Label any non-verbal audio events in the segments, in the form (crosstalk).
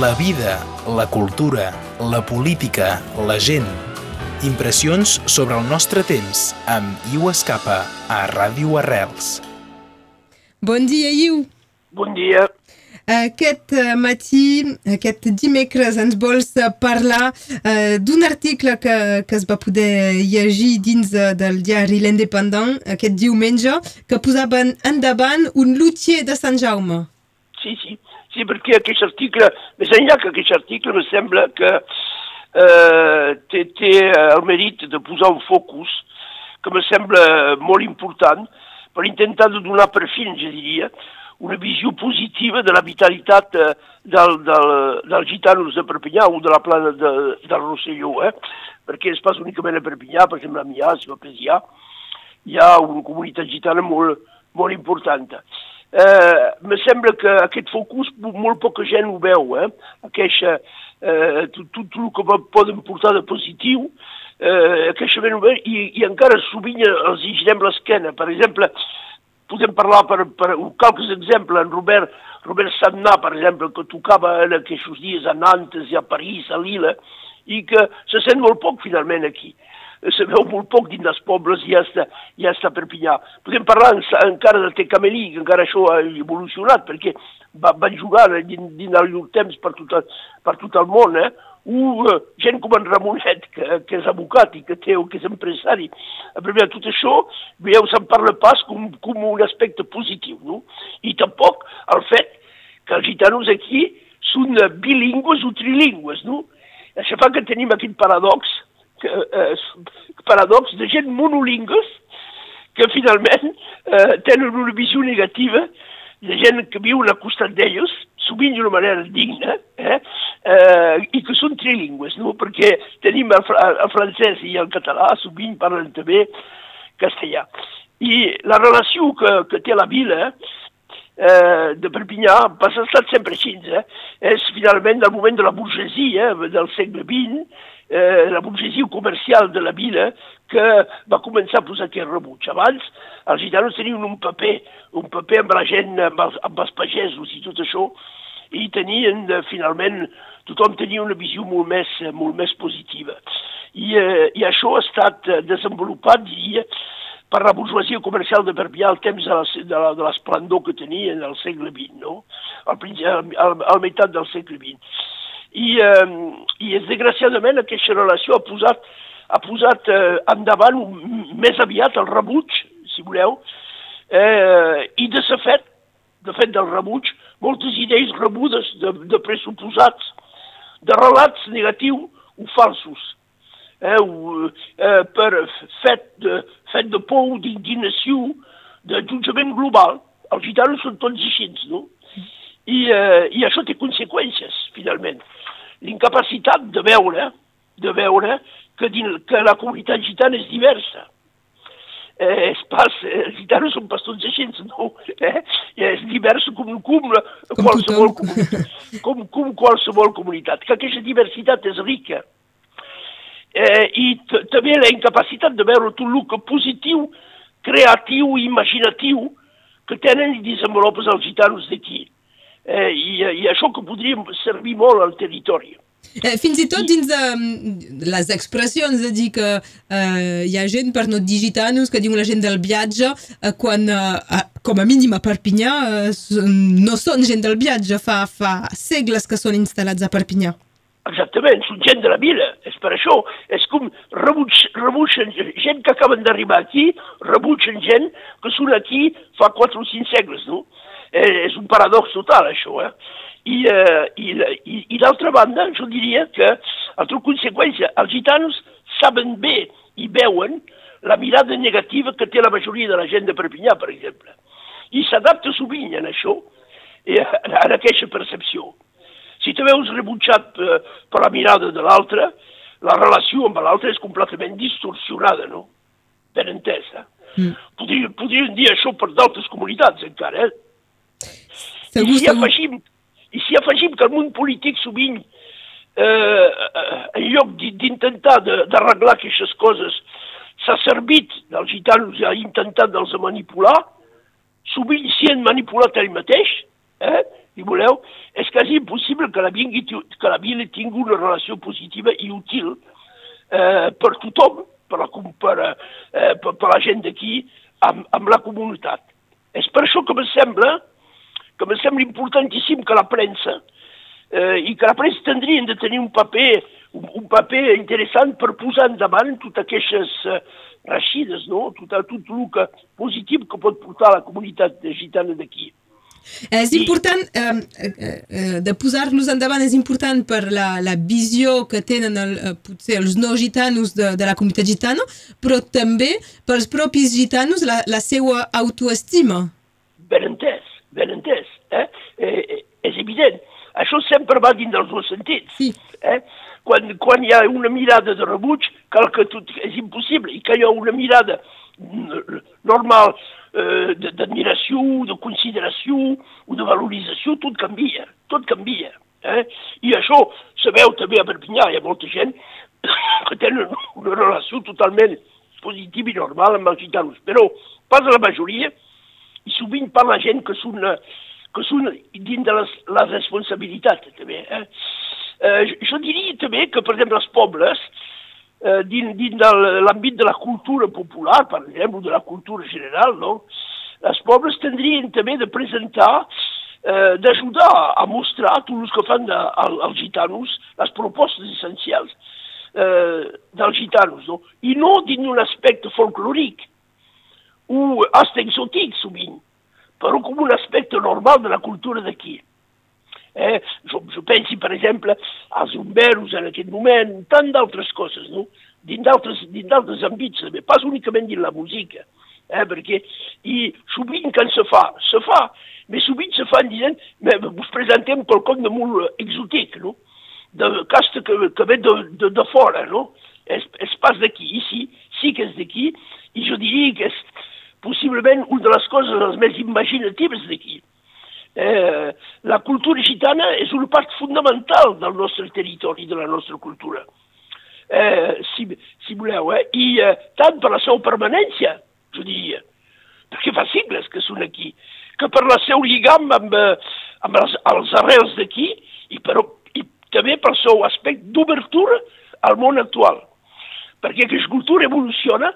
la vida, la cultura, la política, la gent. Impressions sobre el nostre temps amb Iu Escapa a Ràdio Arrels. Bon dia, Iu. Bon dia. Aquest eh, matí, aquest dimecres, ens vols parlar uh, d'un article que, que es va poder llegir dins de, del diari L'Independent aquest diumenge, que posava endavant un lutier de Sant Jaume. Sí, sí, sí perquè aquest article, més enllà que aquest article, me sembla que eh, té, té el mèrit de posar un focus que me sembla molt important per intentar de donar per fin, jo diria, una visió positiva de la vitalitat eh, del, del, dels gitanos de Perpinyà o de la plana de, del Rosselló, eh? perquè és pas únicament a Perpinyà, per exemple a Mias, a Pesià, hi ha una comunitat gitana molt, molt important. Eh, me sembla que aquest focus molt poca gent ho veu, eh? Aquesta, eh, tot, tot el que poden portar de positiu, eh, aquesta ben obert, i, i encara sovint els hi girem l'esquena. Per exemple, podem parlar per, per qualques exemples, en Robert, Robert Sadnà, per exemple, que tocava en aquests dies a Nantes i a París, a Lila, i que se sent molt poc finalment aquí. Se veu molt poc dins dels pobles i ja està, ja està a Perpinyà. Podem parlar encara de Tecameli, que encara això ha evolucionat, perquè va, van jugar dins, dins el llur temps per tot, per tot el món, eh? o uh, gent com en Ramonet, que, que és abocat i que, té, que és empresari. A primer, tot això, veieu, se'n parla pas com, com un aspecte positiu, no? I tampoc el fet que els gitanos aquí són bilingües o trilingües, no? Això fa que tenim aquest paradox, que, eh, paradox de gent monolingües que finalment eh, tenen una visió negativa de gent que viu al costat d'ells, sovint d'una manera digna, eh? eh, i que són trilingües, no? perquè tenim el, el francès i el català, sovint parlen també castellà. I la relació que, que té la vila eh, de Perpinyà ha estat sempre així, eh? és finalment del moment de la burgesia del segle XX, eh, la burgesia comercial de la vila que va començar a posar aquest rebuig. Abans els gitanos tenien un paper, un paper amb la gent, amb els, amb els pagesos i tot això, i tenien, eh, finalment, tothom tenia una visió molt més, molt més positiva. I, eh, i això ha estat eh, desenvolupat, diria, per la burguesia comercial de Perpià al temps de l'esplendor que tenia en el segle XX, no? al, al, al meitat del segle XX. I, eh, i desgraciadament aquesta relació ha posat, ha posat eh, endavant un, més aviat el rebuig, si voleu, eh, i de sa fet, de fet del rebuig, moltes idees rebudes de, de pressuposats, de relats negatius o falsos, eh, eh, per fet de, fet de por, d'indignació, de jutjament global. Els gitanos són tots així, no? I, eh, I això té conseqüències, finalment. L'incapacitat de veure, de veure que, que la comunitat gitana és diversa. Eh, és pas, eh, els gitanos són pas tots així, no? Eh? És divers com, com, com qualsevol comunitat. Com, com qualsevol comunitat. Que aquesta diversitat és rica eh, i també la incapacitat de veure el que positiu, creatiu i imaginatiu que tenen i desenvolupes els gitanos d'aquí. Eh, i, I això que podria servir molt al territori. Eh, fins i tot dins de les expressions de dir que eh, hi ha gent per no dir gitanos que diu la gent del viatge eh, quan eh, com a mínim a Perpinyà eh, no són gent del viatge fa, fa segles que són instal·lats a Perpinyà. Exactament, són gent de la vila, és per això, és com rebutgen gent que acaben d'arribar aquí, rebutgen gent que són aquí fa 4 o 5 segles, no? Eh, és un paradox total, això, eh? I, eh, i, i, i d'altra banda, jo diria que, altra conseqüència, els gitanos saben bé i veuen la mirada negativa que té la majoria de la gent de Perpinyà, per exemple. I s'adapta sovint en això, eh, en aquesta percepció. Si te veus rebutjat per, per la mirada de l'altre, la relació amb l'altre és completament distorsionada, no? Ben entesa. Mm. Podríem, podríem dir això per d'altres comunitats, encara, eh? Segur, I, si afegim, I si afegim que el món polític sovint, eh, en lloc d'intentar d'arreglar aquestes coses, s'ha servit dels gitanos i ha intentat dels manipular, sovint s'hi han manipulat ell mateix, eh? Si voleu, és quasi impossible que la vingui, que la vila tingui una relació positiva i útil eh, per tothom, per la, per, eh, per, per la gent d'aquí, amb, amb la comunitat. És per això que me sembla, que me sembla importantíssim que la premsa eh, i que la premsa tindrien de tenir un paper, un, un paper interessant per posar endavant totes aquestes eh, raxides, no? tot, tot el que positiu que pot portar la comunitat gitana d'aquí. És important eh, eh, de posar-los endavant, és important per la, la visió que tenen el, potser els no gitanos de, de la comunitat gitana, però també pels propis gitanos la, la seva autoestima. Ben entès, ben entès. Eh? Eh, és evident. Això sempre va dins dels dos sentits. Sí. Eh? Quan, quan hi ha una mirada de rebuig, cal que tot és impossible, i que hi ha una mirada normal eh, d'admiració, de consideració o de valorització, tot canvia, tot canvia. Eh? I això se veu també a Perpinyà, hi ha molta gent (coughs) que tenen una relació totalment positiva i normal amb els gitanos, però pas la majoria, i sovint parla gent que són, que són dins de les, la responsabilitat, també. Eh? Eh, jo diria també que, per exemple, els pobles, eh, dins, dins l'àmbit de la cultura popular, per exemple, de la cultura general, no? els pobles tindrien també de presentar, eh, d'ajudar a mostrar a tots els que fan de, al, als gitanos les propostes essencials eh, dels gitanos, no? i no dins d'un aspecte folclòric o hasta exòtic, sovint, però com un aspecte normal de la cultura d'aquí. Eh? Jo, jo pensi, per exemple, als bomberos en aquest moment, tant d'altres coses, no? dins d'altres àmbits, també, pas únicament dins la música, eh? perquè i sovint quan se fa, se fa, però sovint se fan dient, us presentem quelcom de molt exòtic, no? de casta que, que ve de, de, de fora, no? És, és pas d'aquí, ici sí que és d'aquí, i jo diria que és possiblement una de les coses les més imaginatives d'aquí eh, la cultura gitana és una part fundamental del nostre territori, de la nostra cultura. Eh, si, si voleu, eh? i eh, tant per la seva permanència, jo diria, perquè fa segles que són aquí, que per la seu lligam amb, eh, amb els, els arrels d'aquí i, per, i també per el seu aspecte d'obertura al món actual. Perquè aquesta cultura evoluciona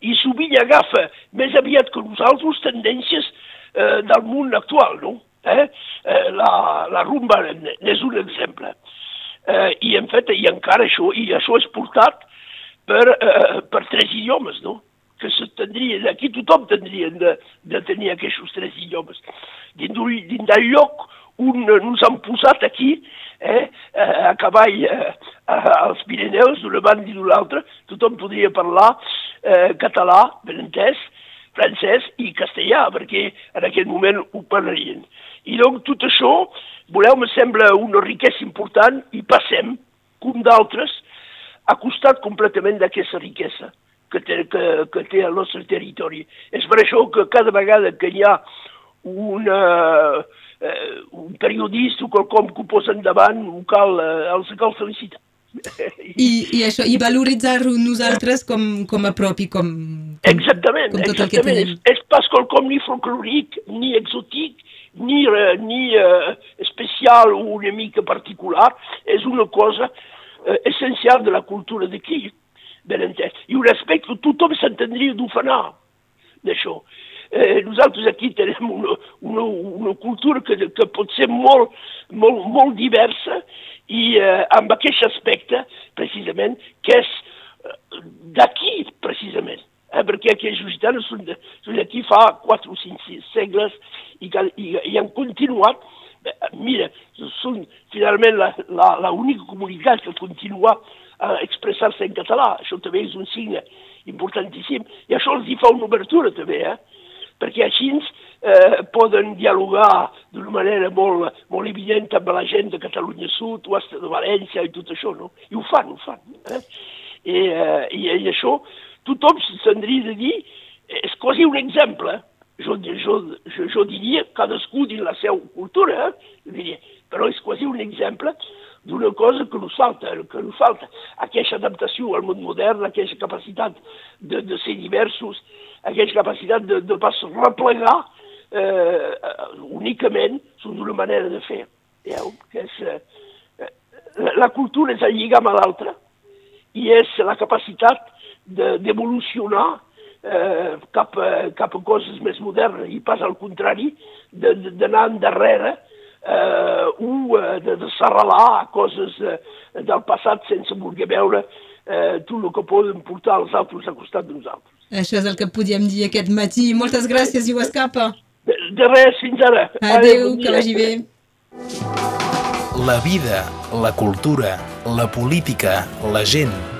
i sovint agafa més aviat que nosaltres tendències eh, del món actual, no? Eh? Eh, la, la rumba n'és un exemple. Eh, I, en fet, i encara això, i això és portat per, eh, per tres idiomes, no? que s'entendrien, aquí tothom tindria de, de tenir aquests tres idiomes. Dins, del lloc on ens han posat aquí, eh, a cavall eh, als Pirineus, d'una banda i de l'altra, tothom podria parlar eh, català, ben entès, francès i castellà, perquè en aquell moment ho parlarien. I doncs tot això, voleu, me sembla una riquesa important i passem, com d'altres, a costat completament d'aquesta riquesa que té, que, que té el nostre territori. És per això que cada vegada que hi ha una, eh, un periodista o qualcom que ho posa endavant, ho cal, eh, els cal felicitar. I, i això, i valoritzar-ho nosaltres com, com a propi, com, exactament, exactament. És, és pas quelcom ni folclòric, ni exòtic, ni, uh, ni uh, especial o una mica particular, és una cosa uh, essencial de la cultura d'aquí, ben entès. I un aspecte tothom s'entendria d'ofanar d'això. Eh, nosaltres aquí tenim una, una, una cultura que, que pot ser molt, molt, molt diversa i eh, amb aquest aspecte, precisament, que és eh, d'aquí, precisament eh, perquè aquells gitanos són d'aquí fa 4 o 5 6 segles i, i, i han continuat. Mira, són finalment l'única comunitat que continua a expressar-se en català. Això també és un signe importantíssim. I això els hi fa una obertura també, eh? perquè així eh, poden dialogar d'una manera molt, molt evident amb la gent de Catalunya Sud o de València i tot això, no? I ho fan, ho fan. Eh? I, eh, i, i això tothom s'hauria de dir, és quasi un exemple, jo, jo, jo, jo diria, cadascú dins la seva cultura, eh? diria, però és quasi un exemple d'una cosa que ens falta, que ens falta, aquesta adaptació al món modern, aquesta capacitat de, de ser diversos, aquesta capacitat de, de pas replegar eh, únicament sota una manera de fer. Veieu? Que és, eh, la cultura és el lligam a l'altre i és la capacitat d'evolucionar de, eh, cap, a, cap a coses més modernes i pas al contrari d'anar endarrere eh, o de, de s'arrelar a coses eh, del passat sense voler veure eh, tot el que poden portar els altres a costat de nosaltres. Això és el que podíem dir aquest matí. Moltes gràcies, Iu Escapa. De, de res, fins ara. Adéu, bon que vagi bé. La vida, la cultura, la política, la gent.